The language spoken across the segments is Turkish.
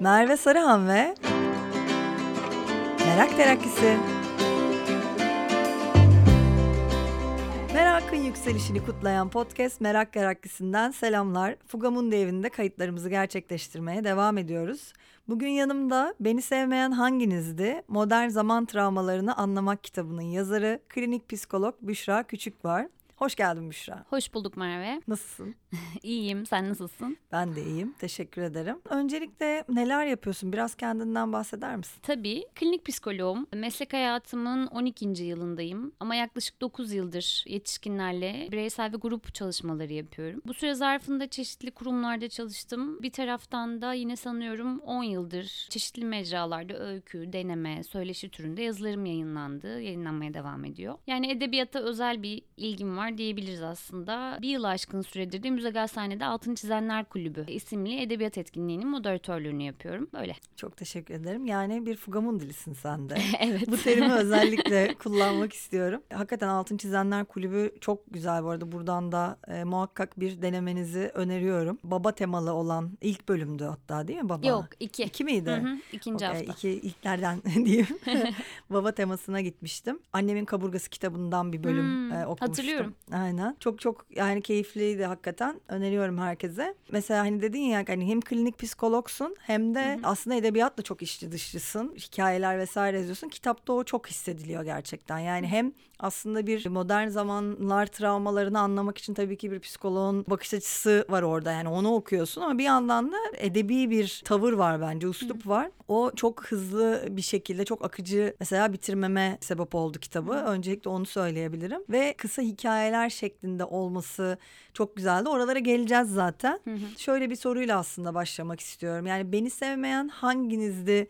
Merve Sarıhan ve Merak Terakkisi. Merakın yükselişini kutlayan podcast Merak Terakkisi'nden selamlar. Fugamundi evinde kayıtlarımızı gerçekleştirmeye devam ediyoruz. Bugün yanımda Beni Sevmeyen Hanginizdi? Modern Zaman Travmalarını Anlamak kitabının yazarı klinik psikolog Büşra Küçük var. Hoş geldin Büşra. Hoş bulduk Merve. Nasılsın? İyiyim. Sen nasılsın? Ben de iyiyim. Teşekkür ederim. Öncelikle neler yapıyorsun? Biraz kendinden bahseder misin? Tabii. Klinik psikoloğum. Meslek hayatımın 12. yılındayım. Ama yaklaşık 9 yıldır yetişkinlerle bireysel ve grup çalışmaları yapıyorum. Bu süre zarfında çeşitli kurumlarda çalıştım. Bir taraftan da yine sanıyorum 10 yıldır çeşitli mecralarda öykü, deneme, söyleşi türünde yazılarım yayınlandı. Yayınlanmaya devam ediyor. Yani edebiyata özel bir ilgim var diyebiliriz aslında. Bir yıl aşkın süredir de Müze Gazhane'de Altın Çizenler Kulübü isimli edebiyat etkinliğinin moderatörlüğünü yapıyorum. Böyle. Çok teşekkür ederim. Yani bir fugamun dilisin sen de. evet. Bu terimi özellikle kullanmak istiyorum. Hakikaten Altın Çizenler Kulübü çok güzel bu arada. Buradan da e, muhakkak bir denemenizi öneriyorum. Baba temalı olan ilk bölümdü hatta değil mi baba? Yok iki. İki miydi? Hı hı, ikinci Okay, hafta. iki ilklerden diyeyim. Baba temasına gitmiştim. Annemin kaburgası kitabından bir bölüm Hmm, e, okumuştum. hatırlıyorum. Aynen. Çok çok yani keyifliydi hakikaten. Öneriyorum herkese. Mesela hani dedin ya hani hem klinik psikologsun hem de aslında edebiyatla çok içli dışlısın. Hikayeler vesaire yazıyorsun. Kitapta o çok hissediliyor gerçekten. Yani hem aslında bir modern zamanlar travmalarını anlamak için tabii ki bir psikoloğun bakış açısı var orada. Yani onu okuyorsun ama bir yandan da edebi bir tavır var bence, uslup var. O çok hızlı bir şekilde çok akıcı mesela bitirmeme sebep oldu kitabı. Öncelikle onu söyleyebilirim. Ve kısa hikayeler şeklinde olması çok güzeldi. Oralara geleceğiz zaten. Şöyle bir soruyla aslında başlamak istiyorum. Yani beni sevmeyen hanginizdi?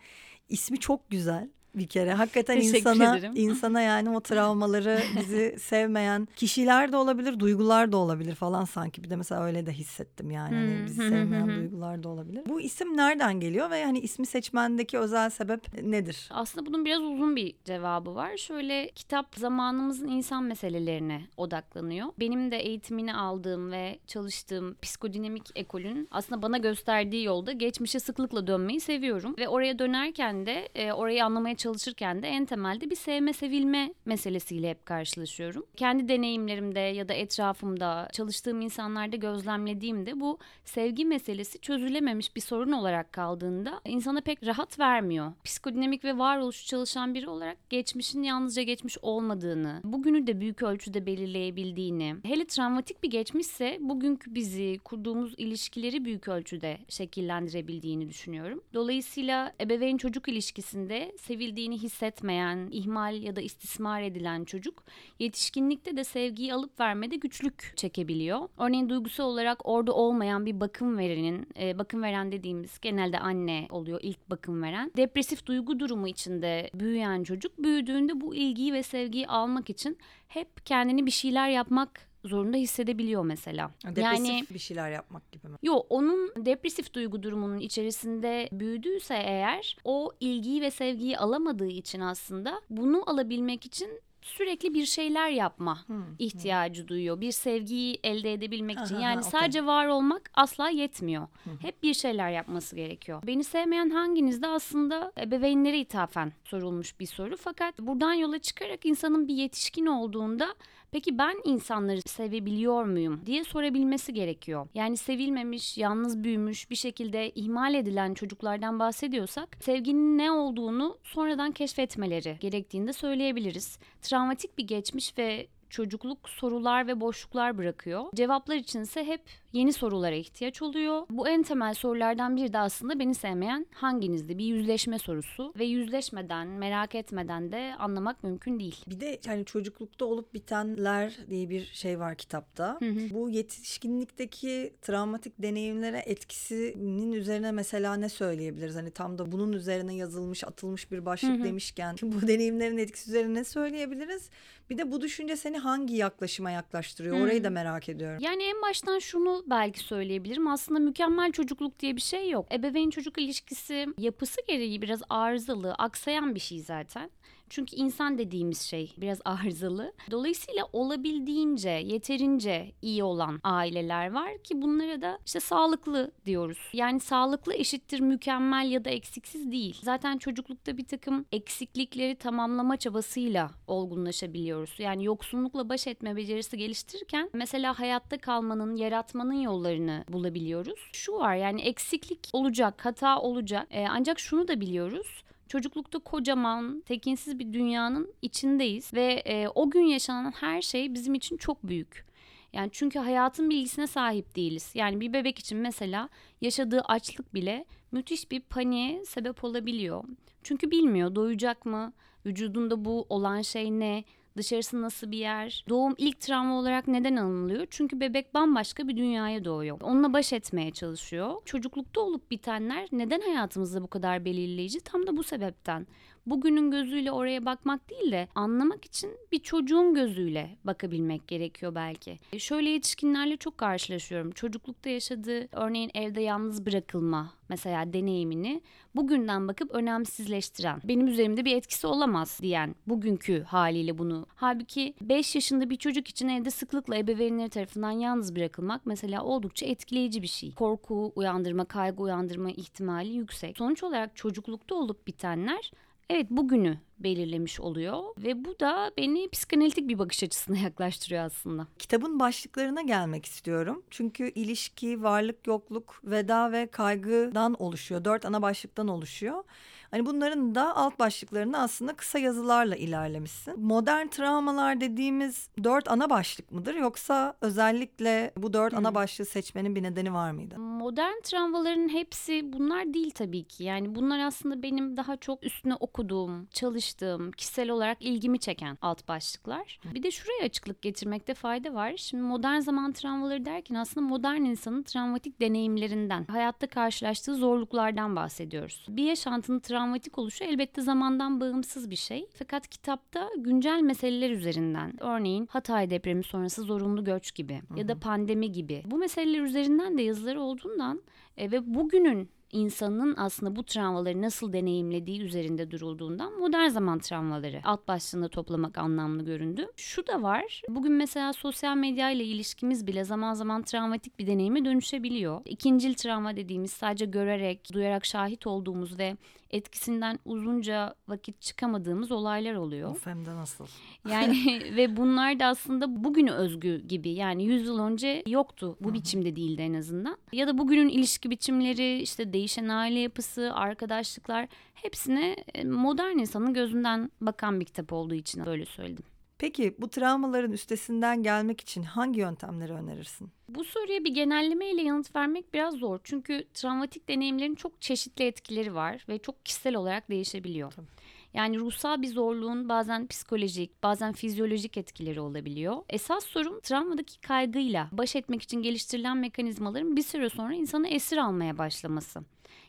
İsmi çok güzel bir kere. Hakikaten Teşekkür insana ederim. insana yani o travmaları bizi sevmeyen kişiler de olabilir, duygular da olabilir falan sanki. Bir de mesela öyle de hissettim yani. Hani Hmm. bizi sevmeyen duygular da olabilir. Bu isim nereden geliyor ve hani ismi seçmendeki özel sebep nedir? Aslında bunun biraz uzun bir cevabı var. Şöyle kitap zamanımızın insan meselelerine odaklanıyor. Benim de eğitimini aldığım ve çalıştığım psikodinamik ekolün aslında bana gösterdiği yolda geçmişe sıklıkla dönmeyi seviyorum. Ve oraya dönerken de e, orayı anlamaya çalışırken de en temelde bir sevme sevilme meselesiyle hep karşılaşıyorum. Kendi deneyimlerimde ya da etrafımda çalıştığım insanlarda gözlemlediğimde bu sevgi meselesi çözülememiş bir sorun olarak kaldığında insana pek rahat vermiyor. Psikodinamik ve varoluşu çalışan biri olarak geçmişin yalnızca geçmiş olmadığını, bugünü de büyük ölçüde belirleyebildiğini, hele travmatik bir geçmişse bugünkü bizi, kurduğumuz ilişkileri büyük ölçüde şekillendirebildiğini düşünüyorum. Dolayısıyla ebeveyn çocuk ilişkisinde sevildiğini hissetmeyen, ihmal ya da istismar edilen çocuk yetişkinlikte de sevgiyi alıp vermede güçlük çekebiliyor. Örneğin duygusal olarak orada olmayan bir bakım verenin, e, bakım veren dediğimiz genelde anne oluyor ilk bakım veren. Depresif duygu durumu içinde büyüyen çocuk büyüdüğünde bu ilgiyi ve sevgiyi almak için hep kendini bir şeyler yapmak zorunda hissedebiliyor mesela. Depresif bir şeyler yapmak gibi mi? Yo onun depresif duygu durumunun içerisinde büyüdüyse eğer o ilgiyi ve sevgiyi alamadığı için aslında bunu alabilmek için sürekli bir şeyler yapma ihtiyacı duyuyor. Bir sevgiyi elde edebilmek için. Yani okey. sadece var olmak asla yetmiyor. Hep bir şeyler yapması gerekiyor. Beni sevmeyen hanginiz de aslında ebeveynlere ithafen sorulmuş bir soru. Fakat buradan yola çıkarak insanın bir yetişkin olduğunda Peki ben insanları sevebiliyor muyum diye sorabilmesi gerekiyor. Yani sevilmemiş, yalnız büyümüş, bir şekilde ihmal edilen çocuklardan bahsediyorsak sevginin ne olduğunu sonradan keşfetmeleri gerektiğini de söyleyebiliriz. Travmatik bir geçmiş ve çocukluk sorular ve boşluklar bırakıyor. Cevaplar içinse hep yeni sorulara ihtiyaç oluyor. Bu en temel sorulardan biri de aslında beni sevmeyen hanginizdi? Bir yüzleşme sorusu ve yüzleşmeden, merak etmeden de anlamak mümkün değil. Bir de hani çocuklukta olup bitenler diye bir şey var kitapta. Bu yetişkinlikteki travmatik deneyimlere etkisinin üzerine mesela ne söyleyebiliriz? Hani tam da bunun üzerine yazılmış, atılmış bir başlık demişken bu deneyimlerin etkisi üzerine ne söyleyebiliriz? Bir de bu düşünce seni hangi yaklaşıma yaklaştırıyor? Orayı da merak ediyorum. Yani en baştan şunu belki söyleyebilirim. Aslında mükemmel çocukluk diye bir şey yok. Ebeveyn çocuk ilişkisi yapısı gereği biraz arızalı, aksayan bir şey zaten. Çünkü insan dediğimiz şey biraz arızalı. Dolayısıyla olabildiğince, yeterince iyi olan aileler var ki bunlara da işte sağlıklı diyoruz. Yani sağlıklı eşittir mükemmel ya da eksiksiz değil. Zaten çocuklukta bir takım eksiklikleri tamamlama çabasıyla olgunlaşabiliyoruz. Yani yoksunlukla baş etme becerisi geliştirirken mesela hayatta kalmanın, yaratmanın yollarını bulabiliyoruz. Şu var yani eksiklik olacak, hata olacak. Ee, ancak şunu da biliyoruz çocuklukta kocaman, tekinsiz bir dünyanın içindeyiz ve e, o gün yaşanan her şey bizim için çok büyük. Yani çünkü hayatın bilgisine sahip değiliz. Yani bir bebek için mesela yaşadığı açlık bile müthiş bir paniğe sebep olabiliyor. Çünkü bilmiyor doyacak mı, vücudunda bu olan şey ne, Dışarısı nasıl bir yer? Doğum ilk travma olarak neden alınılıyor? Çünkü bebek bambaşka bir dünyaya doğuyor. Onunla baş etmeye çalışıyor. Çocuklukta olup bitenler neden hayatımızda bu kadar belirleyici? Tam da bu sebepten bugünün gözüyle oraya bakmak değil de anlamak için bir çocuğun gözüyle bakabilmek gerekiyor belki. Şöyle yetişkinlerle çok karşılaşıyorum. Çocuklukta yaşadığı örneğin evde yalnız bırakılma mesela deneyimini bugünden bakıp önemsizleştiren, benim üzerimde bir etkisi olamaz diyen bugünkü haliyle bunu. Halbuki 5 yaşında bir çocuk için evde sıklıkla ebeveynleri tarafından yalnız bırakılmak mesela oldukça etkileyici bir şey. Korku uyandırma, kaygı uyandırma ihtimali yüksek. Sonuç olarak çocuklukta olup bitenler evet bugünü belirlemiş oluyor ve bu da beni psikanalitik bir bakış açısına yaklaştırıyor aslında. Kitabın başlıklarına gelmek istiyorum. Çünkü ilişki, varlık, yokluk, veda ve kaygıdan oluşuyor. Dört ana başlıktan oluşuyor. Hani bunların da alt başlıklarını aslında kısa yazılarla ilerlemişsin. Modern travmalar dediğimiz dört ana başlık mıdır yoksa özellikle bu dört hmm. ana başlığı seçmenin bir nedeni var mıydı? Modern travmaların hepsi bunlar değil tabii ki. Yani bunlar aslında benim daha çok üstüne okuduğum, çalıştığım, kişisel olarak ilgimi çeken alt başlıklar. Bir de şuraya açıklık getirmekte fayda var. Şimdi modern zaman travmaları derken aslında modern insanın travmatik deneyimlerinden, hayatta karşılaştığı zorluklardan bahsediyoruz. Bir yaşantının travma travmatik oluşu elbette zamandan bağımsız bir şey. Fakat kitapta güncel meseleler üzerinden örneğin Hatay depremi sonrası zorunlu göç gibi Hı-hı. ya da pandemi gibi bu meseleler üzerinden de yazıları olduğundan e, ve bugünün insanın aslında bu travmaları nasıl deneyimlediği üzerinde durulduğundan modern zaman travmaları alt başlığında toplamak anlamlı göründü. Şu da var. Bugün mesela sosyal medya ile ilişkimiz bile zaman zaman travmatik bir deneyime dönüşebiliyor. İkincil travma dediğimiz sadece görerek, duyarak şahit olduğumuz ve etkisinden uzunca vakit çıkamadığımız olaylar oluyor. Of hem de nasıl. Yani ve bunlar da aslında bugünü özgü gibi. Yani 100 yıl önce yoktu. Bu biçimde değildi en azından. Ya da bugünün ilişki biçimleri, işte değişen aile yapısı, arkadaşlıklar hepsine e, modern insanın gözünden bakan bir kitap olduğu için böyle söyledim. Peki bu travmaların üstesinden gelmek için hangi yöntemleri önerirsin? Bu soruya bir genellemeyle yanıt vermek biraz zor. Çünkü travmatik deneyimlerin çok çeşitli etkileri var ve çok kişisel olarak değişebiliyor. Tabii. Yani ruhsal bir zorluğun bazen psikolojik, bazen fizyolojik etkileri olabiliyor. Esas sorun travmadaki kaygıyla baş etmek için geliştirilen mekanizmaların bir süre sonra insanı esir almaya başlaması.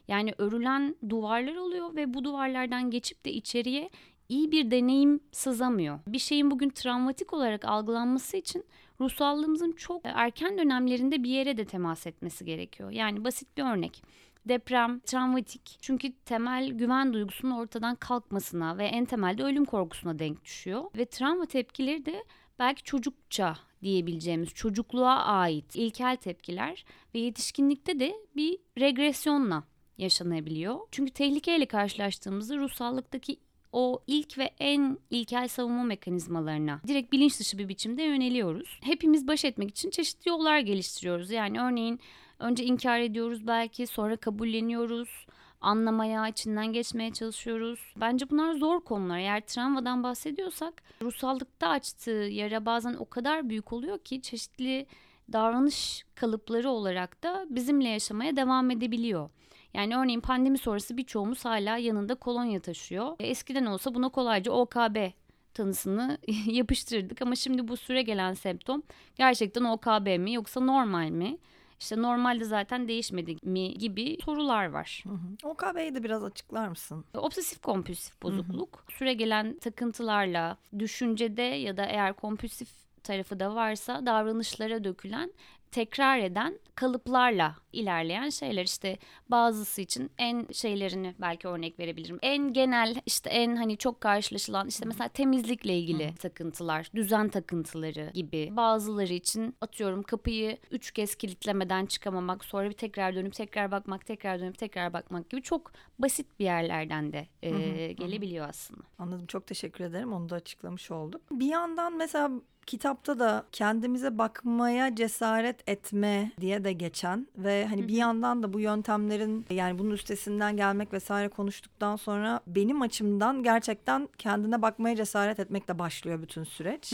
Yani örülen duvarlar oluyor ve bu duvarlardan geçip de içeriye iyi bir deneyim sızamıyor. Bir şeyin bugün travmatik olarak algılanması için ruhsallığımızın çok erken dönemlerinde bir yere de temas etmesi gerekiyor. Yani basit bir örnek. Deprem travmatik çünkü temel güven duygusunun ortadan kalkmasına ve en temelde ölüm korkusuna denk düşüyor. Ve travma tepkileri de belki çocukça diyebileceğimiz çocukluğa ait ilkel tepkiler ve yetişkinlikte de bir regresyonla yaşanabiliyor. Çünkü tehlikeyle karşılaştığımızda ruhsallıktaki o ilk ve en ilkel savunma mekanizmalarına direkt bilinç dışı bir biçimde yöneliyoruz. Hepimiz baş etmek için çeşitli yollar geliştiriyoruz. Yani örneğin önce inkar ediyoruz belki sonra kabulleniyoruz anlamaya, içinden geçmeye çalışıyoruz. Bence bunlar zor konular. Eğer travmadan bahsediyorsak ruhsallıkta açtığı yara bazen o kadar büyük oluyor ki çeşitli davranış kalıpları olarak da bizimle yaşamaya devam edebiliyor. Yani örneğin pandemi sonrası birçoğumuz hala yanında kolonya taşıyor. E, eskiden olsa buna kolayca OKB tanısını yapıştırdık ama şimdi bu süre gelen semptom gerçekten OKB mi yoksa normal mi? İşte normalde zaten değişmedi mi gibi sorular var. OKB'yi de biraz açıklar mısın? Obsesif kompulsif bozukluk. Hı hı. Süre gelen takıntılarla düşüncede ya da eğer kompulsif tarafı da varsa davranışlara dökülen tekrar eden kalıplarla ilerleyen şeyler işte bazısı için en şeylerini belki örnek verebilirim. En genel işte en hani çok karşılaşılan işte mesela temizlikle ilgili takıntılar, düzen takıntıları gibi. Bazıları için atıyorum kapıyı üç kez kilitlemeden çıkamamak, sonra bir tekrar dönüp tekrar bakmak, tekrar dönüp tekrar bakmak gibi çok basit bir yerlerden de e, gelebiliyor aslında. Anladım. Çok teşekkür ederim. Onu da açıklamış olduk. Bir yandan mesela kitapta da kendimize bakmaya cesaret etme diye de geçen ve hani bir yandan da bu yöntemlerin yani bunun üstesinden gelmek vesaire konuştuktan sonra benim açımdan gerçekten kendine bakmaya cesaret etmekle başlıyor bütün süreç.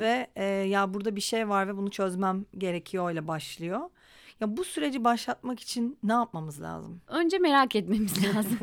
Ve e, ya burada bir şey var ve bunu çözmem gerekiyor ile başlıyor. Ya bu süreci başlatmak için ne yapmamız lazım? Önce merak etmemiz lazım.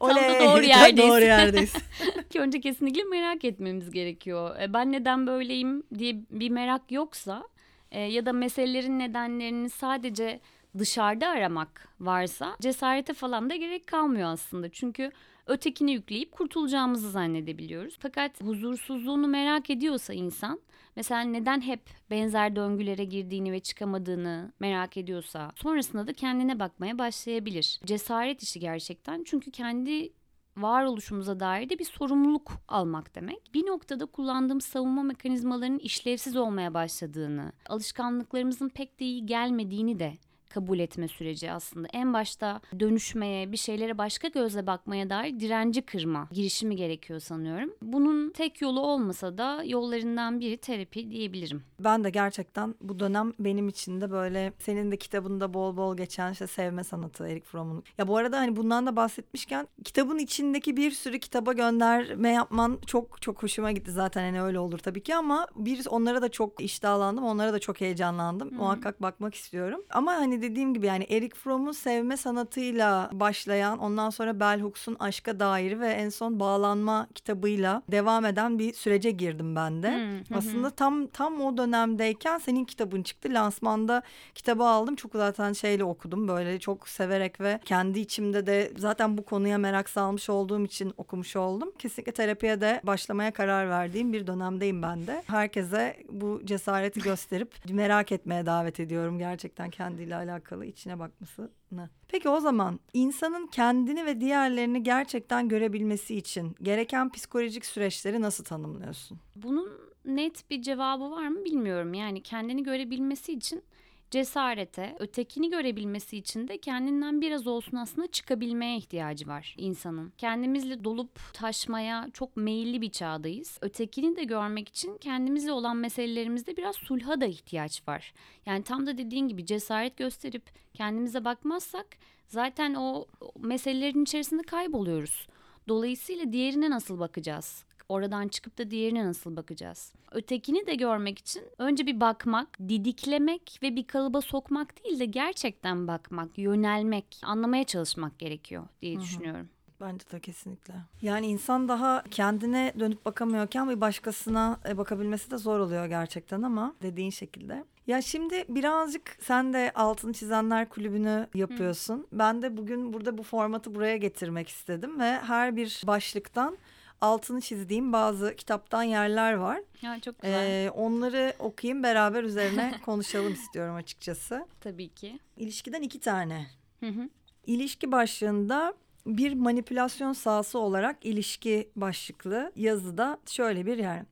Tam Oley, da doğru yerdeyiz. doğru yerdeyiz. Ki önce kesinlikle merak etmemiz gerekiyor. E, Ben neden böyleyim diye bir merak yoksa e, ya da meselelerin nedenlerini sadece dışarıda aramak varsa cesarete falan da gerek kalmıyor aslında. Çünkü ötekini yükleyip kurtulacağımızı zannedebiliyoruz. Fakat huzursuzluğunu merak ediyorsa insan mesela neden hep benzer döngülere girdiğini ve çıkamadığını merak ediyorsa sonrasında da kendine bakmaya başlayabilir. Cesaret işi gerçekten çünkü kendi varoluşumuza dair de bir sorumluluk almak demek. Bir noktada kullandığım savunma mekanizmalarının işlevsiz olmaya başladığını, alışkanlıklarımızın pek de iyi gelmediğini de kabul etme süreci aslında. En başta dönüşmeye, bir şeylere başka gözle bakmaya dair direnci kırma girişimi gerekiyor sanıyorum. Bunun tek yolu olmasa da yollarından biri terapi diyebilirim. Ben de gerçekten bu dönem benim için de böyle senin de kitabında bol bol geçen işte sevme sanatı Erik Fromm'un. Ya bu arada hani bundan da bahsetmişken kitabın içindeki bir sürü kitaba gönderme yapman çok çok hoşuma gitti zaten hani öyle olur tabii ki ama bir onlara da çok iştahlandım onlara da çok heyecanlandım. Muhakkak bakmak istiyorum. Ama hani dediğim gibi yani Erik Fromm'un sevme sanatıyla başlayan ondan sonra Bell Hooks'un aşka dair ve en son bağlanma kitabıyla devam eden bir sürece girdim ben de. Hı, hı hı. Aslında tam tam o dönemdeyken senin kitabın çıktı. Lansmanda kitabı aldım. Çok zaten şeyle okudum. Böyle çok severek ve kendi içimde de zaten bu konuya merak salmış olduğum için okumuş oldum. Kesinlikle terapiye de başlamaya karar verdiğim bir dönemdeyim ben de. Herkese bu cesareti gösterip merak etmeye davet ediyorum gerçekten kendiyle alakalı içine bakmasını. Peki o zaman insanın kendini ve diğerlerini gerçekten görebilmesi için gereken psikolojik süreçleri nasıl tanımlıyorsun? Bunun net bir cevabı var mı bilmiyorum. Yani kendini görebilmesi için cesarete, ötekini görebilmesi için de kendinden biraz olsun aslında çıkabilmeye ihtiyacı var insanın. Kendimizle dolup taşmaya çok meyilli bir çağdayız. Ötekini de görmek için kendimizle olan meselelerimizde biraz sulha da ihtiyaç var. Yani tam da dediğin gibi cesaret gösterip kendimize bakmazsak zaten o meselelerin içerisinde kayboluyoruz. Dolayısıyla diğerine nasıl bakacağız? Oradan çıkıp da diğerine nasıl bakacağız? Ötekini de görmek için önce bir bakmak, didiklemek ve bir kalıba sokmak değil de gerçekten bakmak, yönelmek, anlamaya çalışmak gerekiyor diye düşünüyorum. Bence de kesinlikle. Yani insan daha kendine dönüp bakamıyorken bir başkasına e, bakabilmesi de zor oluyor gerçekten ama dediğin şekilde. Ya şimdi birazcık sen de Altın Çizenler Kulübü'nü yapıyorsun. Ben de bugün burada bu formatı buraya getirmek istedim ve her bir başlıktan altını çizdiğim bazı kitaptan yerler var. Ya çok güzel. Ee, onları okuyayım beraber üzerine konuşalım istiyorum açıkçası. Tabii ki. İlişkiden iki tane. Hı hı. İlişki başlığında bir manipülasyon sahası olarak ilişki başlıklı yazıda şöyle bir yer.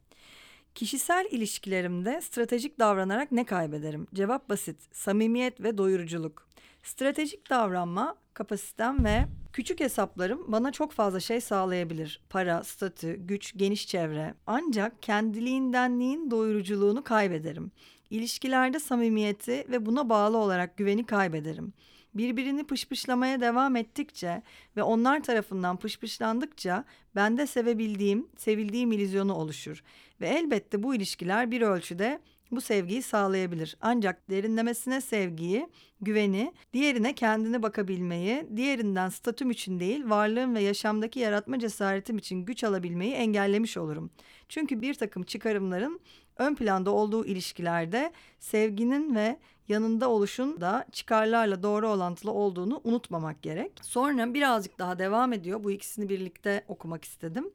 Kişisel ilişkilerimde stratejik davranarak ne kaybederim? Cevap basit. Samimiyet ve doyuruculuk. Stratejik davranma kapasitem ve küçük hesaplarım bana çok fazla şey sağlayabilir. Para, statü, güç, geniş çevre. Ancak kendiliğindenliğin doyuruculuğunu kaybederim. İlişkilerde samimiyeti ve buna bağlı olarak güveni kaybederim. Birbirini pışpışlamaya devam ettikçe ve onlar tarafından pışpışlandıkça bende sevebildiğim, sevildiğim illüzyonu oluşur. Ve elbette bu ilişkiler bir ölçüde bu sevgiyi sağlayabilir. Ancak derinlemesine sevgiyi, güveni, diğerine kendine bakabilmeyi, diğerinden statüm için değil, varlığım ve yaşamdaki yaratma cesaretim için güç alabilmeyi engellemiş olurum. Çünkü bir takım çıkarımların ön planda olduğu ilişkilerde sevginin ve yanında oluşun da çıkarlarla doğru orantılı olduğunu unutmamak gerek. Sonra birazcık daha devam ediyor. Bu ikisini birlikte okumak istedim.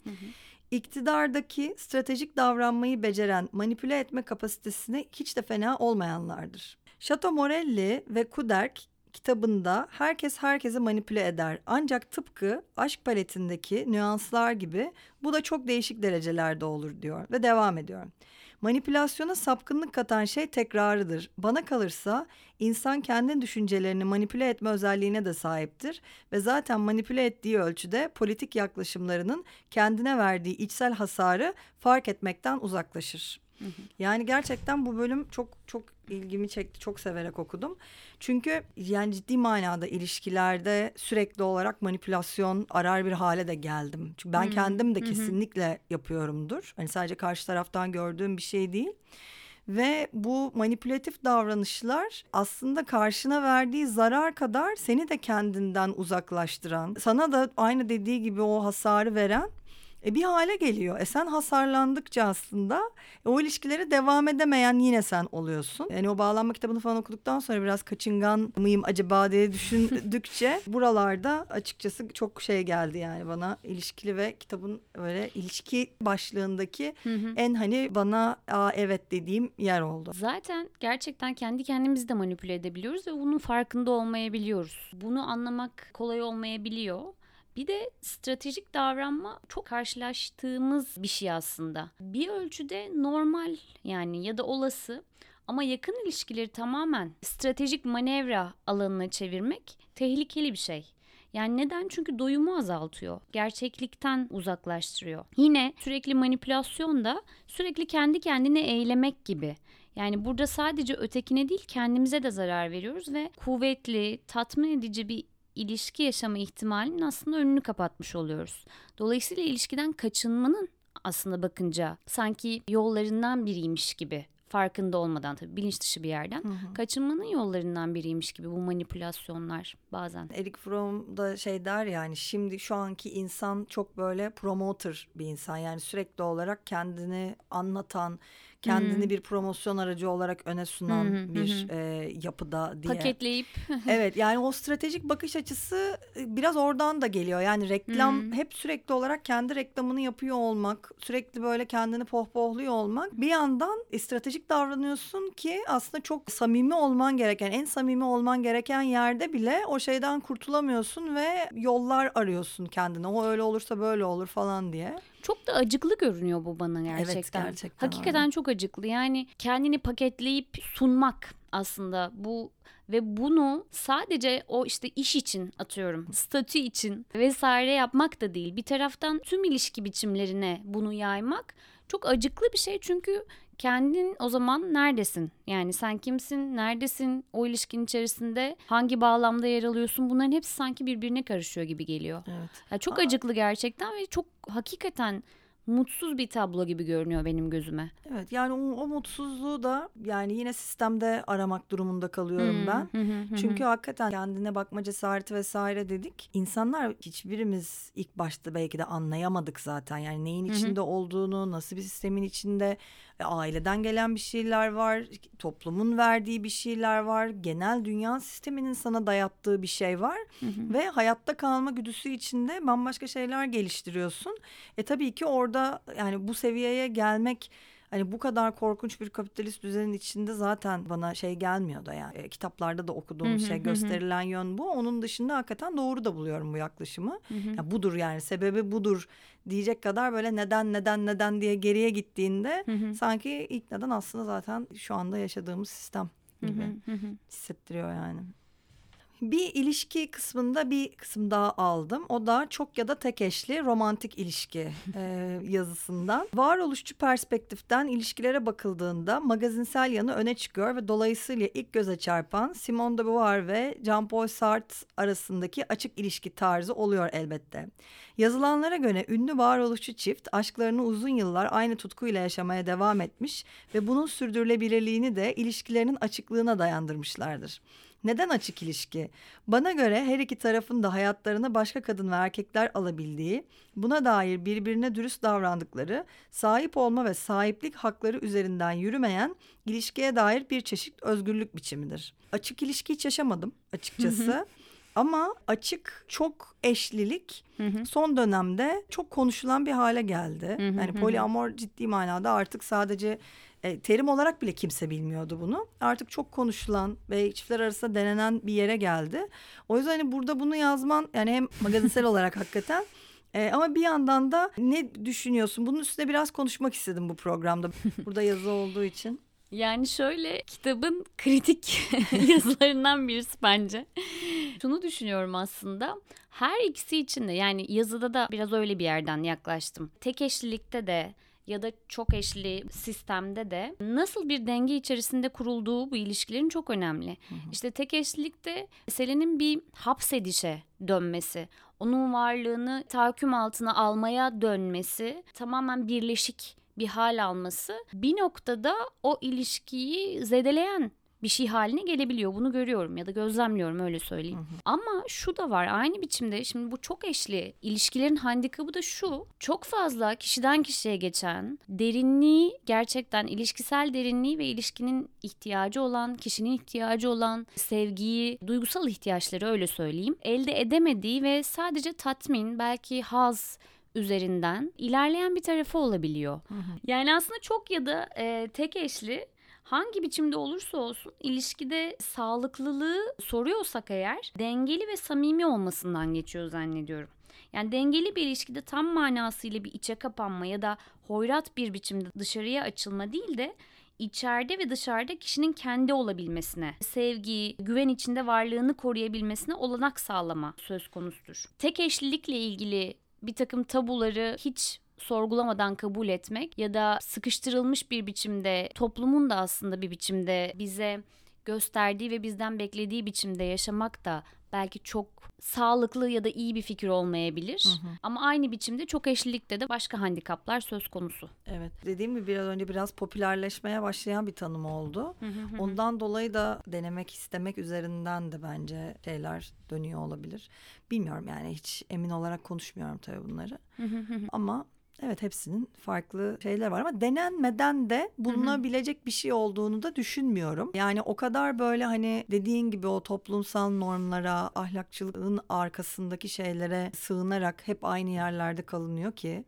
İktidardaki stratejik davranmayı beceren manipüle etme kapasitesine hiç de fena olmayanlardır. Chateau Morelli ve Kuderk kitabında herkes herkese manipüle eder. Ancak tıpkı aşk paletindeki nüanslar gibi bu da çok değişik derecelerde olur diyor ve devam ediyor. Manipülasyona sapkınlık katan şey tekrarıdır. Bana kalırsa insan kendi düşüncelerini manipüle etme özelliğine de sahiptir ve zaten manipüle ettiği ölçüde politik yaklaşımlarının kendine verdiği içsel hasarı fark etmekten uzaklaşır. Yani gerçekten bu bölüm çok çok ilgimi çekti. Çok severek okudum. Çünkü yani ciddi manada ilişkilerde sürekli olarak manipülasyon arar bir hale de geldim. Çünkü ben kendim de kesinlikle yapıyorumdur. Hani sadece karşı taraftan gördüğüm bir şey değil. Ve bu manipülatif davranışlar aslında karşına verdiği zarar kadar seni de kendinden uzaklaştıran, sana da aynı dediği gibi o hasarı veren e, bir hale geliyor. E sen hasarlandıkça aslında e, o ilişkileri devam edemeyen yine sen oluyorsun. Yani o bağlanma kitabını falan okuduktan sonra biraz kaçıngan mıyım acaba diye düşündükçe buralarda açıkçası çok şey geldi yani bana ilişkili ve kitabın öyle ilişki başlığındaki en hani bana Aa, evet dediğim yer oldu. Zaten gerçekten kendi kendimizi de manipüle edebiliyoruz ve bunun farkında olmayabiliyoruz. Bunu anlamak kolay olmayabiliyor. Bir de stratejik davranma çok karşılaştığımız bir şey aslında. Bir ölçüde normal yani ya da olası ama yakın ilişkileri tamamen stratejik manevra alanına çevirmek tehlikeli bir şey. Yani neden? Çünkü doyumu azaltıyor. Gerçeklikten uzaklaştırıyor. Yine sürekli manipülasyon da sürekli kendi kendine eylemek gibi. Yani burada sadece ötekine değil kendimize de zarar veriyoruz ve kuvvetli, tatmin edici bir ilişki yaşama ihtimalinin aslında önünü kapatmış oluyoruz. Dolayısıyla ilişkiden kaçınmanın aslında bakınca sanki yollarından biriymiş gibi farkında olmadan tabii bilinç dışı bir yerden hı hı. kaçınmanın yollarından biriymiş gibi bu manipülasyonlar bazen. Erik Fromm da şey der yani şimdi şu anki insan çok böyle promoter bir insan yani sürekli olarak kendini anlatan kendini hmm. bir promosyon aracı olarak öne sunan hmm. bir hmm. E, yapıda diye. Paketleyip. evet yani o stratejik bakış açısı e, biraz oradan da geliyor. Yani reklam hmm. hep sürekli olarak kendi reklamını yapıyor olmak, sürekli böyle kendini pohpohluyor olmak. Bir yandan e, stratejik davranıyorsun ki aslında çok samimi olman gereken, en samimi olman gereken yerde bile o şeyden kurtulamıyorsun ve yollar arıyorsun kendine. O öyle olursa böyle olur falan diye. Çok da acıklı görünüyor bu bana gerçekten. Evet gerçekten. Hakikaten öyle. çok acıklı. Yani kendini paketleyip sunmak aslında bu ve bunu sadece o işte iş için atıyorum, statü için vesaire yapmak da değil. Bir taraftan tüm ilişki biçimlerine bunu yaymak çok acıklı bir şey çünkü kendin o zaman neredesin? Yani sen kimsin, neredesin, o ilişkin içerisinde hangi bağlamda yer alıyorsun? Bunların hepsi sanki birbirine karışıyor gibi geliyor. Evet. Yani çok Aa. acıklı gerçekten ve çok hakikaten mutsuz bir tablo gibi görünüyor benim gözüme. Evet yani o, o mutsuzluğu da yani yine sistemde aramak durumunda kalıyorum hmm, ben. Çünkü hakikaten kendine bakma cesareti vesaire dedik. İnsanlar hiçbirimiz ilk başta belki de anlayamadık zaten. Yani neyin içinde olduğunu, nasıl bir sistemin içinde e, aileden gelen bir şeyler var, toplumun verdiği bir şeyler var, genel dünya sisteminin sana dayattığı bir şey var hı hı. ve hayatta kalma güdüsü içinde bambaşka şeyler geliştiriyorsun. E tabii ki orada yani bu seviyeye gelmek hani bu kadar korkunç bir kapitalist düzenin içinde zaten bana şey gelmiyor da yani e, kitaplarda da okuduğum şey gösterilen yön bu. Onun dışında hakikaten doğru da buluyorum bu yaklaşımı. Yani budur yani sebebi budur diyecek kadar böyle neden neden neden diye geriye gittiğinde sanki ilk neden aslında zaten şu anda yaşadığımız sistem gibi hissettiriyor yani. Bir ilişki kısmında bir kısım daha aldım. O da çok ya da tek eşli romantik ilişki e, yazısından. Varoluşçu perspektiften ilişkilere bakıldığında magazinsel yanı öne çıkıyor ve dolayısıyla ilk göze çarpan Simone de Beauvoir ve Jean-Paul Sartre arasındaki açık ilişki tarzı oluyor elbette. Yazılanlara göre ünlü varoluşçu çift aşklarını uzun yıllar aynı tutkuyla yaşamaya devam etmiş ve bunun sürdürülebilirliğini de ilişkilerinin açıklığına dayandırmışlardır. Neden açık ilişki? Bana göre her iki tarafın da hayatlarına başka kadın ve erkekler alabildiği, buna dair birbirine dürüst davrandıkları, sahip olma ve sahiplik hakları üzerinden yürümeyen ilişkiye dair bir çeşit özgürlük biçimidir. Açık ilişki hiç yaşamadım açıkçası. Ama açık çok eşlilik son dönemde çok konuşulan bir hale geldi. yani poliamor ciddi manada artık sadece e, terim olarak bile kimse bilmiyordu bunu. Artık çok konuşulan ve çiftler arasında denenen bir yere geldi. O yüzden hani burada bunu yazman yani hem magazinsel olarak hakikaten ee, ama bir yandan da ne düşünüyorsun? Bunun üstüne biraz konuşmak istedim bu programda. Burada yazı olduğu için. Yani şöyle kitabın kritik yazılarından birisi bence. Şunu düşünüyorum aslında. Her ikisi için de yani yazıda da biraz öyle bir yerden yaklaştım. Tek eşlilikte de ya da çok eşli sistemde de nasıl bir denge içerisinde kurulduğu bu ilişkilerin çok önemli. Hı hı. İşte tek eşlilikte meselenin bir hapsedişe dönmesi, onun varlığını tahakküm altına almaya dönmesi, tamamen birleşik bir hal alması bir noktada o ilişkiyi zedeleyen bir şey haline gelebiliyor. Bunu görüyorum ya da gözlemliyorum öyle söyleyeyim. Hı hı. Ama şu da var aynı biçimde şimdi bu çok eşli ilişkilerin handikapı da şu. Çok fazla kişiden kişiye geçen derinliği gerçekten ilişkisel derinliği ve ilişkinin ihtiyacı olan, kişinin ihtiyacı olan sevgiyi, duygusal ihtiyaçları öyle söyleyeyim. Elde edemediği ve sadece tatmin, belki haz üzerinden ilerleyen bir tarafı olabiliyor. Hı hı. Yani aslında çok ya da e, tek eşli hangi biçimde olursa olsun ilişkide sağlıklılığı soruyorsak eğer dengeli ve samimi olmasından geçiyor zannediyorum. Yani dengeli bir ilişkide tam manasıyla bir içe kapanma ya da hoyrat bir biçimde dışarıya açılma değil de içeride ve dışarıda kişinin kendi olabilmesine, sevgi, güven içinde varlığını koruyabilmesine olanak sağlama söz konusudur. Tek eşlilikle ilgili bir takım tabuları hiç sorgulamadan kabul etmek ya da sıkıştırılmış bir biçimde toplumun da aslında bir biçimde bize gösterdiği ve bizden beklediği biçimde yaşamak da belki çok sağlıklı ya da iyi bir fikir olmayabilir. Hı hı. Ama aynı biçimde çok eşlilikte de başka handikaplar söz konusu. Evet. Dediğim gibi biraz önce biraz popülerleşmeye başlayan bir tanım oldu. Hı hı hı. Ondan dolayı da denemek istemek üzerinden de bence şeyler dönüyor olabilir. Bilmiyorum yani hiç emin olarak konuşmuyorum tabii bunları. Hı hı hı. Ama Evet hepsinin farklı şeyler var ama denenmeden de bulunabilecek bir şey olduğunu da düşünmüyorum. Yani o kadar böyle hani dediğin gibi o toplumsal normlara, ahlakçılığın arkasındaki şeylere sığınarak hep aynı yerlerde kalınıyor ki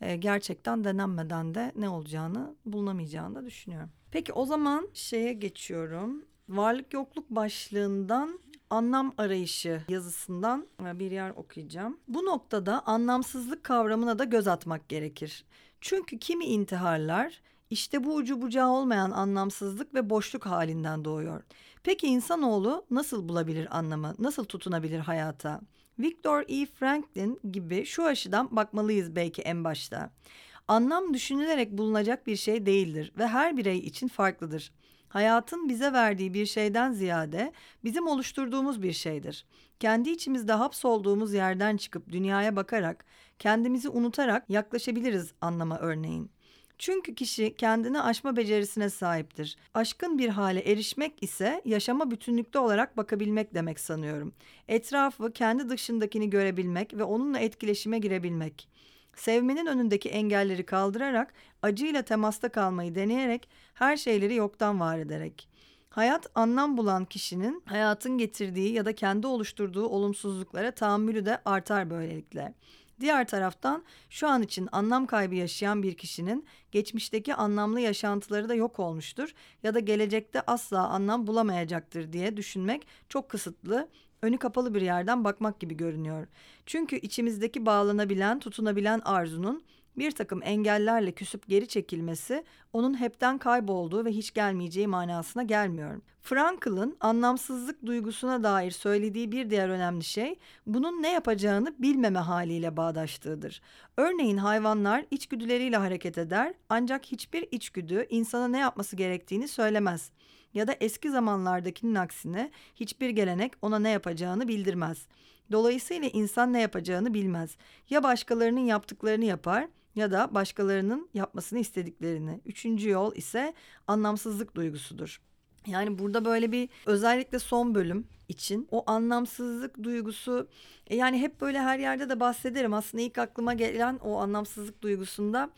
e, gerçekten denenmeden de ne olacağını bulunamayacağını da düşünüyorum. Peki o zaman şeye geçiyorum. Varlık yokluk başlığından anlam arayışı yazısından e, bir yer okuyacağım. Bu noktada anlamsızlık kavramına da göz atmak gerekir. Çünkü kimi intiharlar işte bu ucu bucağı olmayan anlamsızlık ve boşluk halinden doğuyor. Peki insanoğlu nasıl bulabilir anlamı, nasıl tutunabilir hayata? Victor E. Franklin gibi şu açıdan bakmalıyız belki en başta. Anlam düşünülerek bulunacak bir şey değildir ve her birey için farklıdır hayatın bize verdiği bir şeyden ziyade bizim oluşturduğumuz bir şeydir. Kendi içimizde hapsolduğumuz yerden çıkıp dünyaya bakarak, kendimizi unutarak yaklaşabiliriz anlama örneğin. Çünkü kişi kendini aşma becerisine sahiptir. Aşkın bir hale erişmek ise yaşama bütünlükte olarak bakabilmek demek sanıyorum. Etrafı kendi dışındakini görebilmek ve onunla etkileşime girebilmek sevmenin önündeki engelleri kaldırarak, acıyla temasta kalmayı deneyerek, her şeyleri yoktan var ederek. Hayat anlam bulan kişinin hayatın getirdiği ya da kendi oluşturduğu olumsuzluklara tahammülü de artar böylelikle. Diğer taraftan şu an için anlam kaybı yaşayan bir kişinin geçmişteki anlamlı yaşantıları da yok olmuştur ya da gelecekte asla anlam bulamayacaktır diye düşünmek çok kısıtlı önü kapalı bir yerden bakmak gibi görünüyor. Çünkü içimizdeki bağlanabilen, tutunabilen arzunun bir takım engellerle küsüp geri çekilmesi onun hepten kaybolduğu ve hiç gelmeyeceği manasına gelmiyor. Frankl'ın anlamsızlık duygusuna dair söylediği bir diğer önemli şey bunun ne yapacağını bilmeme haliyle bağdaştığıdır. Örneğin hayvanlar içgüdüleriyle hareket eder ancak hiçbir içgüdü insana ne yapması gerektiğini söylemez ya da eski zamanlardakinin aksine hiçbir gelenek ona ne yapacağını bildirmez. Dolayısıyla insan ne yapacağını bilmez. Ya başkalarının yaptıklarını yapar ya da başkalarının yapmasını istediklerini. Üçüncü yol ise anlamsızlık duygusudur. Yani burada böyle bir özellikle son bölüm için o anlamsızlık duygusu e, yani hep böyle her yerde de bahsederim. Aslında ilk aklıma gelen o anlamsızlık duygusunda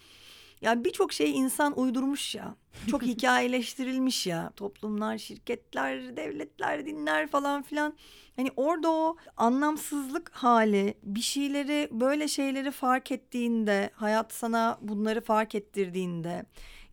Yani birçok şey insan uydurmuş ya. Çok hikayeleştirilmiş ya. Toplumlar, şirketler, devletler, dinler falan filan. Hani orada o anlamsızlık hali bir şeyleri böyle şeyleri fark ettiğinde hayat sana bunları fark ettirdiğinde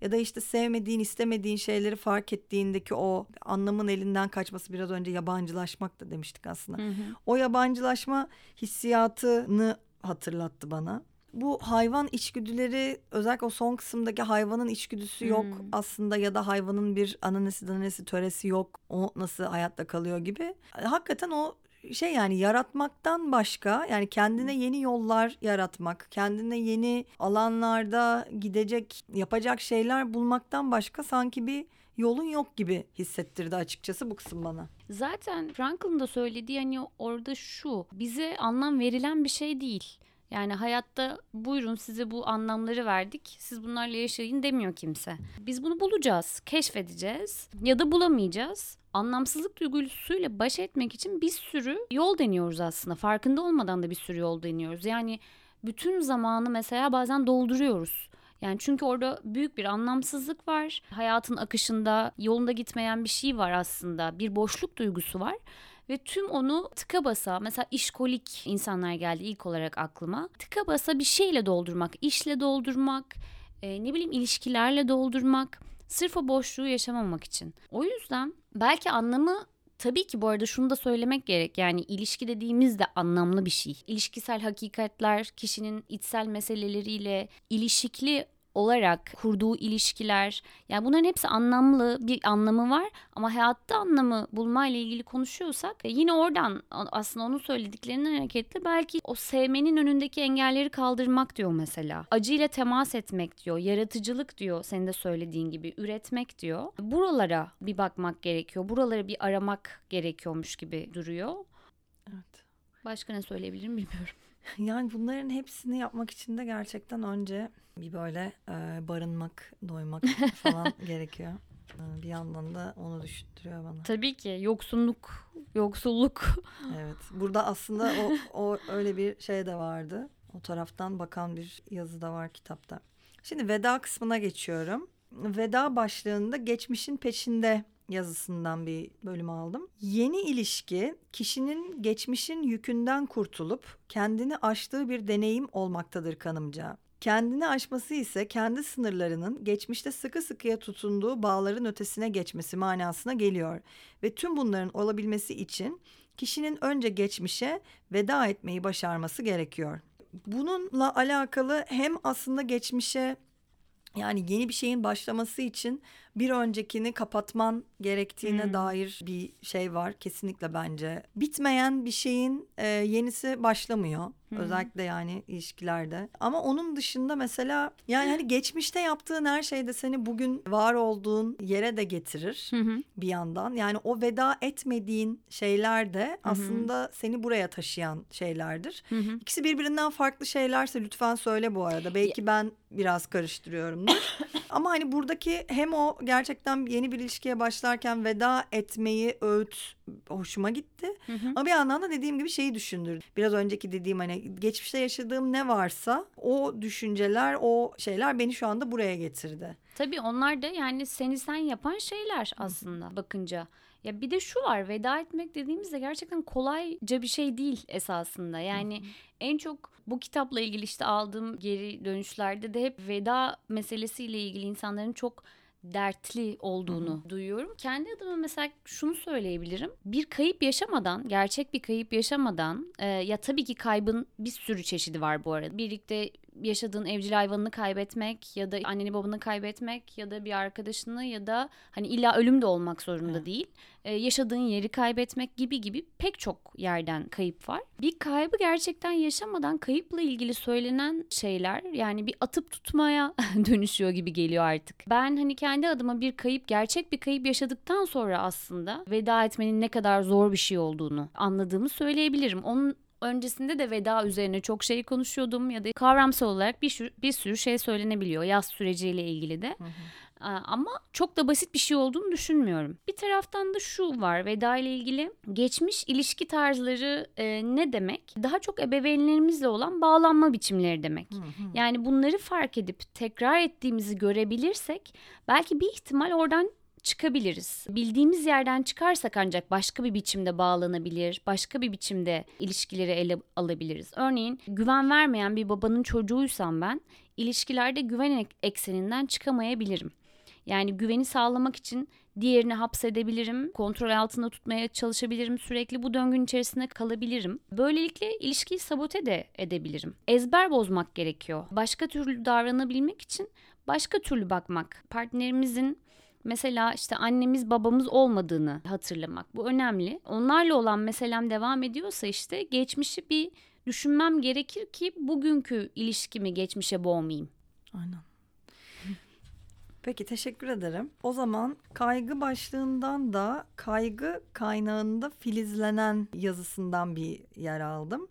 ya da işte sevmediğin istemediğin şeyleri fark ettiğindeki o anlamın elinden kaçması biraz önce yabancılaşmak da demiştik aslında. Hı hı. O yabancılaşma hissiyatını hatırlattı bana. Bu hayvan içgüdüleri özellikle o son kısımdaki hayvanın içgüdüsü yok hmm. aslında ya da hayvanın bir ananesi dananesi töresi yok. O nasıl hayatta kalıyor gibi. Hakikaten o şey yani yaratmaktan başka yani kendine yeni yollar yaratmak, kendine yeni alanlarda gidecek, yapacak şeyler bulmaktan başka sanki bir yolun yok gibi hissettirdi açıkçası bu kısım bana. Zaten Frankl'ın da söylediği hani orada şu bize anlam verilen bir şey değil. Yani hayatta buyurun size bu anlamları verdik. Siz bunlarla yaşayın demiyor kimse. Biz bunu bulacağız, keşfedeceğiz ya da bulamayacağız. Anlamsızlık duygusuyla baş etmek için bir sürü yol deniyoruz aslında. Farkında olmadan da bir sürü yol deniyoruz. Yani bütün zamanı mesela bazen dolduruyoruz. Yani çünkü orada büyük bir anlamsızlık var. Hayatın akışında yolunda gitmeyen bir şey var aslında. Bir boşluk duygusu var. Ve tüm onu tıka basa mesela işkolik insanlar geldi ilk olarak aklıma. Tıka basa bir şeyle doldurmak, işle doldurmak, e, ne bileyim ilişkilerle doldurmak. Sırf o boşluğu yaşamamak için. O yüzden belki anlamı Tabii ki bu arada şunu da söylemek gerek. Yani ilişki dediğimiz de anlamlı bir şey. İlişkisel hakikatler kişinin içsel meseleleriyle ilişkili olarak kurduğu ilişkiler yani bunların hepsi anlamlı bir anlamı var ama hayatta anlamı bulmayla ilgili konuşuyorsak e, yine oradan aslında onun söylediklerinden hareketle belki o sevmenin önündeki engelleri kaldırmak diyor mesela. Acıyla temas etmek diyor, yaratıcılık diyor senin de söylediğin gibi üretmek diyor. Buralara bir bakmak gerekiyor. Buraları bir aramak gerekiyormuş gibi duruyor. Evet. Başka ne söyleyebilirim bilmiyorum. Yani bunların hepsini yapmak için de gerçekten önce bir böyle e, barınmak, doymak falan gerekiyor. E, bir yandan da onu düşündürüyor bana. Tabii ki yoksunluk, yoksulluk. evet. Burada aslında o, o öyle bir şey de vardı. O taraftan bakan bir yazı da var kitapta. Şimdi veda kısmına geçiyorum. Veda başlığında geçmişin peşinde yazısından bir bölüm aldım. Yeni ilişki kişinin geçmişin yükünden kurtulup kendini aştığı bir deneyim olmaktadır kanımca. Kendini aşması ise kendi sınırlarının geçmişte sıkı sıkıya tutunduğu bağların ötesine geçmesi manasına geliyor. Ve tüm bunların olabilmesi için kişinin önce geçmişe veda etmeyi başarması gerekiyor. Bununla alakalı hem aslında geçmişe yani yeni bir şeyin başlaması için bir öncekini kapatman gerektiğine hmm. dair bir şey var kesinlikle bence. Bitmeyen bir şeyin e, yenisi başlamıyor. Hmm. Özellikle yani ilişkilerde. Ama onun dışında mesela yani hani geçmişte yaptığın her şey de seni bugün var olduğun yere de getirir hmm. bir yandan. Yani o veda etmediğin şeyler de aslında hmm. seni buraya taşıyan şeylerdir. Hmm. İkisi birbirinden farklı şeylerse lütfen söyle bu arada. Belki ben biraz karıştırıyorumdur. Ama hani buradaki hem o gerçekten yeni bir ilişkiye başlarken veda etmeyi öğüt hoşuma gitti. Hı hı. Ama bir yandan da dediğim gibi şeyi düşündürdü. Biraz önceki dediğim hani geçmişte yaşadığım ne varsa o düşünceler, o şeyler beni şu anda buraya getirdi. Tabii onlar da yani seni sen yapan şeyler aslında bakınca. Ya bir de şu var veda etmek dediğimizde gerçekten kolayca bir şey değil esasında. Yani en çok bu kitapla ilgili işte aldığım geri dönüşlerde de hep veda meselesiyle ilgili insanların çok dertli olduğunu Hı-hı. duyuyorum. Kendi adıma mesela şunu söyleyebilirim. Bir kayıp yaşamadan, gerçek bir kayıp yaşamadan e, ya tabii ki kaybın bir sürü çeşidi var bu arada. Birlikte yaşadığın evcil hayvanını kaybetmek ya da anneni babanı kaybetmek ya da bir arkadaşını ya da hani illa ölüm de olmak zorunda evet. değil. Ee, yaşadığın yeri kaybetmek gibi gibi pek çok yerden kayıp var. Bir kaybı gerçekten yaşamadan kayıpla ilgili söylenen şeyler yani bir atıp tutmaya dönüşüyor gibi geliyor artık. Ben hani kendi adıma bir kayıp gerçek bir kayıp yaşadıktan sonra aslında veda etmenin ne kadar zor bir şey olduğunu anladığımı söyleyebilirim. Onun Öncesinde de veda üzerine çok şey konuşuyordum ya da kavramsal olarak bir sürü, bir sürü şey söylenebiliyor yaz süreciyle ilgili de. Hı hı. Ama çok da basit bir şey olduğunu düşünmüyorum. Bir taraftan da şu var veda ile ilgili geçmiş ilişki tarzları e, ne demek? Daha çok ebeveynlerimizle olan bağlanma biçimleri demek. Hı hı. Yani bunları fark edip tekrar ettiğimizi görebilirsek belki bir ihtimal oradan çıkabiliriz. Bildiğimiz yerden çıkarsak ancak başka bir biçimde bağlanabilir, başka bir biçimde ilişkileri ele alabiliriz. Örneğin güven vermeyen bir babanın çocuğuysam ben ilişkilerde güven ekseninden çıkamayabilirim. Yani güveni sağlamak için diğerini hapsedebilirim, kontrol altında tutmaya çalışabilirim, sürekli bu döngünün içerisinde kalabilirim. Böylelikle ilişkiyi sabote de edebilirim. Ezber bozmak gerekiyor. Başka türlü davranabilmek için başka türlü bakmak. Partnerimizin mesela işte annemiz babamız olmadığını hatırlamak. Bu önemli. Onlarla olan meselem devam ediyorsa işte geçmişi bir düşünmem gerekir ki bugünkü ilişkimi geçmişe boğmayayım. Aynen. Peki teşekkür ederim. O zaman kaygı başlığından da kaygı kaynağında filizlenen yazısından bir yer aldım.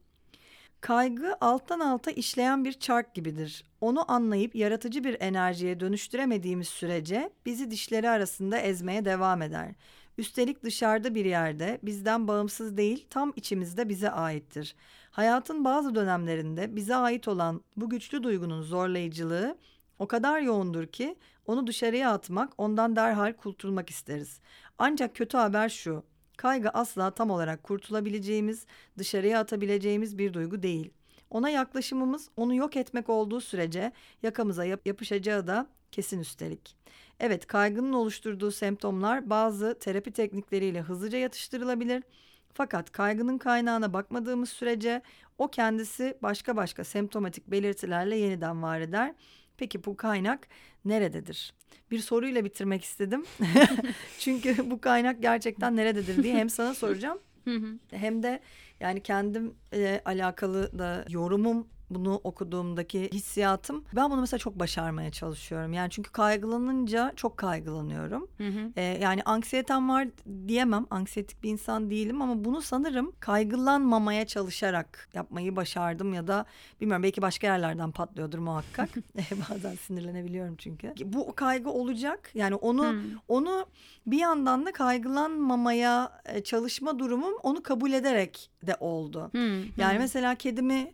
Kaygı alttan alta işleyen bir çark gibidir. Onu anlayıp yaratıcı bir enerjiye dönüştüremediğimiz sürece bizi dişleri arasında ezmeye devam eder. Üstelik dışarıda bir yerde bizden bağımsız değil tam içimizde bize aittir. Hayatın bazı dönemlerinde bize ait olan bu güçlü duygunun zorlayıcılığı o kadar yoğundur ki onu dışarıya atmak, ondan derhal kurtulmak isteriz. Ancak kötü haber şu. Kaygı asla tam olarak kurtulabileceğimiz, dışarıya atabileceğimiz bir duygu değil. Ona yaklaşımımız onu yok etmek olduğu sürece yakamıza yap yapışacağı da kesin üstelik. Evet, kaygının oluşturduğu semptomlar bazı terapi teknikleriyle hızlıca yatıştırılabilir. Fakat kaygının kaynağına bakmadığımız sürece o kendisi başka başka semptomatik belirtilerle yeniden var eder Peki bu kaynak nerededir? Bir soruyla bitirmek istedim. Çünkü bu kaynak gerçekten nerededir diye hem sana soracağım hem de yani kendim e, alakalı da yorumum bunu okuduğumdaki hissiyatım ben bunu mesela çok başarmaya çalışıyorum. Yani çünkü kaygılanınca çok kaygılanıyorum. Hı hı. Ee, yani anksiyetem var diyemem. Anksiyetik bir insan değilim ama bunu sanırım kaygılanmamaya çalışarak yapmayı başardım ya da bilmiyorum belki başka yerlerden patlıyordur muhakkak. Bazen sinirlenebiliyorum çünkü. Bu kaygı olacak. Yani onu hı. onu bir yandan da kaygılanmamaya e, çalışma durumum onu kabul ederek de oldu. Hmm, yani mesela kedimi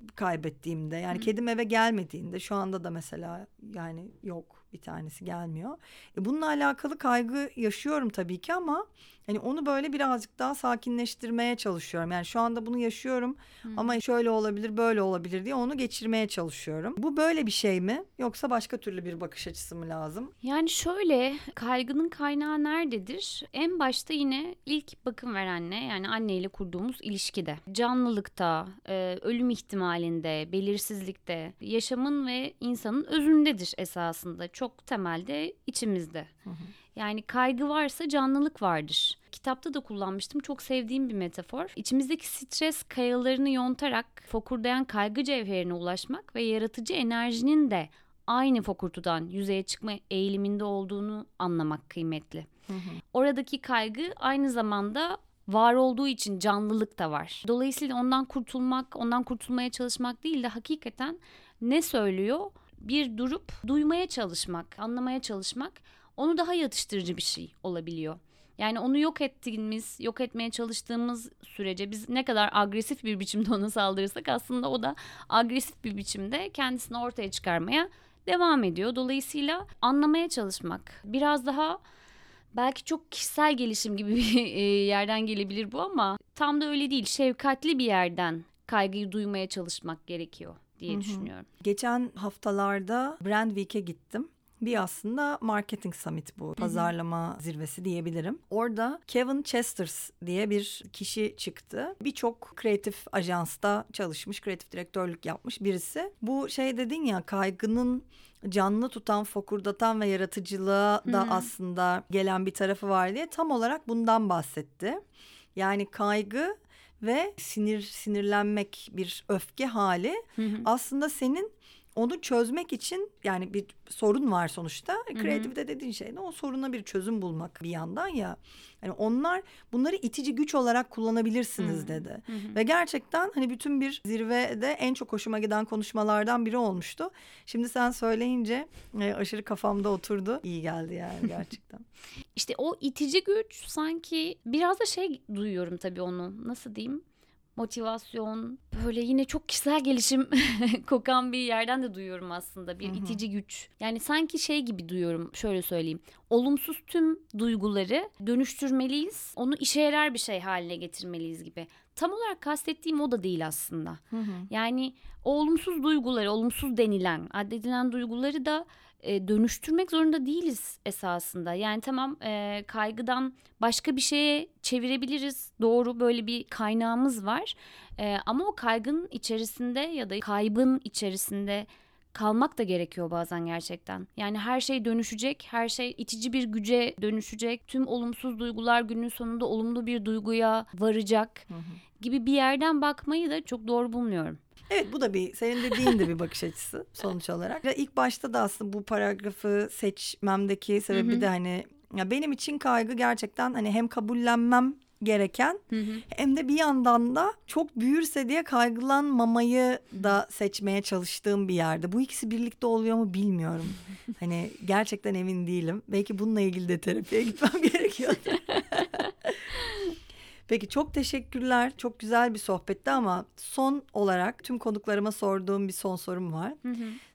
kaybettiğimde yani kedim eve gelmediğinde şu anda da mesela yani yok bir tanesi gelmiyor. E bununla alakalı kaygı yaşıyorum tabii ki ama hani onu böyle birazcık daha sakinleştirmeye çalışıyorum. Yani şu anda bunu yaşıyorum hmm. ama şöyle olabilir, böyle olabilir diye onu geçirmeye çalışıyorum. Bu böyle bir şey mi yoksa başka türlü bir bakış açısı mı lazım? Yani şöyle kaygının kaynağı nerededir? En başta yine ilk bakım verenle yani anneyle kurduğumuz ilişkide. Canlılıkta, e, ölüm ihtimalinde, belirsizlikte, yaşamın ve insanın özündedir esasında. Çok temelde içimizde. Hı hı. Yani kaygı varsa canlılık vardır. Kitapta da kullanmıştım. Çok sevdiğim bir metafor. İçimizdeki stres kayalarını yontarak fokurdayan kaygı cevherine ulaşmak ve yaratıcı enerjinin de aynı fokurtudan yüzeye çıkma eğiliminde olduğunu anlamak kıymetli. Hı hı. Oradaki kaygı aynı zamanda var olduğu için canlılık da var. Dolayısıyla ondan kurtulmak, ondan kurtulmaya çalışmak değil de hakikaten ne söylüyor? Bir durup duymaya çalışmak, anlamaya çalışmak onu daha yatıştırıcı bir şey olabiliyor. Yani onu yok ettiğimiz, yok etmeye çalıştığımız sürece biz ne kadar agresif bir biçimde ona saldırırsak aslında o da agresif bir biçimde kendisini ortaya çıkarmaya devam ediyor. Dolayısıyla anlamaya çalışmak, biraz daha belki çok kişisel gelişim gibi bir e, yerden gelebilir bu ama tam da öyle değil. Şefkatli bir yerden kaygıyı duymaya çalışmak gerekiyor diye Hı-hı. düşünüyorum. Geçen haftalarda Brand Week'e gittim bir aslında marketing summit bu. Pazarlama Hı-hı. zirvesi diyebilirim. Orada Kevin Chesters diye bir kişi çıktı. Birçok kreatif ajansta çalışmış, kreatif direktörlük yapmış birisi. Bu şey dedin ya kaygının canlı tutan, fokurdatan ve yaratıcılığa da Hı-hı. aslında gelen bir tarafı var diye tam olarak bundan bahsetti. Yani kaygı ve sinir sinirlenmek bir öfke hali hı hı. aslında senin onu çözmek için yani bir sorun var sonuçta. Kreatif de dediğin şey ne o soruna bir çözüm bulmak bir yandan ya. Yani onlar bunları itici güç olarak kullanabilirsiniz dedi. Ve gerçekten hani bütün bir zirvede en çok hoşuma giden konuşmalardan biri olmuştu. Şimdi sen söyleyince e, aşırı kafamda oturdu. İyi geldi yani gerçekten. İşte o itici güç sanki biraz da şey duyuyorum tabii onu. Nasıl diyeyim? Motivasyon böyle yine çok kişisel gelişim kokan bir yerden de duyuyorum aslında bir Hı hı. itici güç. Yani sanki şey gibi duyuyorum şöyle söyleyeyim. Olumsuz tüm duyguları dönüştürmeliyiz. Onu işe yarar bir şey haline getirmeliyiz gibi. Tam olarak kastettiğim o da değil aslında. Yani o olumsuz duyguları, olumsuz denilen, addedilen duyguları da e, dönüştürmek zorunda değiliz esasında. Yani tamam e, kaygıdan başka bir şeye çevirebiliriz. Doğru böyle bir kaynağımız var. E, ama o kaygının içerisinde ya da kaybın içerisinde kalmak da gerekiyor bazen gerçekten. Yani her şey dönüşecek, her şey itici bir güce dönüşecek. Tüm olumsuz duygular günün sonunda olumlu bir duyguya varacak gibi bir yerden bakmayı da çok doğru bulmuyorum. Evet bu da bir senin dediğin de bir bakış açısı sonuç olarak. Ve ilk başta da aslında bu paragrafı seçmemdeki sebebi Hı hı. de hani ya benim için kaygı gerçekten hani hem kabullenmem gereken hem de bir yandan da çok büyürse diye kaygılanmamayı da seçmeye çalıştığım bir yerde. Bu ikisi birlikte oluyor mu bilmiyorum. hani gerçekten emin değilim. Belki bununla ilgili de terapiye gitmem gerekiyor. Peki çok teşekkürler. Çok güzel bir sohbetti ama son olarak tüm konuklarıma sorduğum bir son sorum var.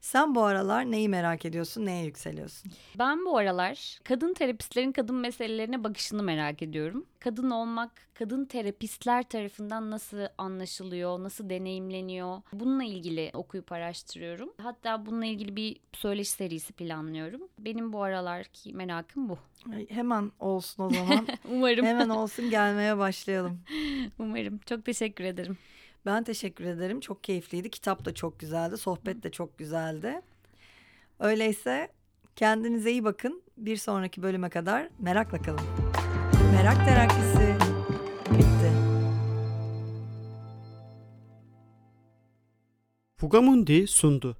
Sen bu aralar neyi merak ediyorsun, neye yükseliyorsun? Ben bu aralar kadın terapistlerin kadın meselelerine bakışını merak ediyorum. Kadın olmak kadın terapistler tarafından nasıl anlaşılıyor, nasıl deneyimleniyor? Bununla ilgili okuyup araştırıyorum. Hatta bununla ilgili bir söyleşi serisi planlıyorum. Benim bu aralarki merakım bu. Hemen olsun o zaman. Umarım. Hemen olsun gelmeye başlayalım. Umarım. Çok teşekkür ederim. Ben teşekkür ederim. Çok keyifliydi. Kitap da çok güzeldi. Sohbet de çok güzeldi. Öyleyse kendinize iyi bakın. Bir sonraki bölüme kadar merakla kalın. Merak terakisi bitti. Fugamundi sundu.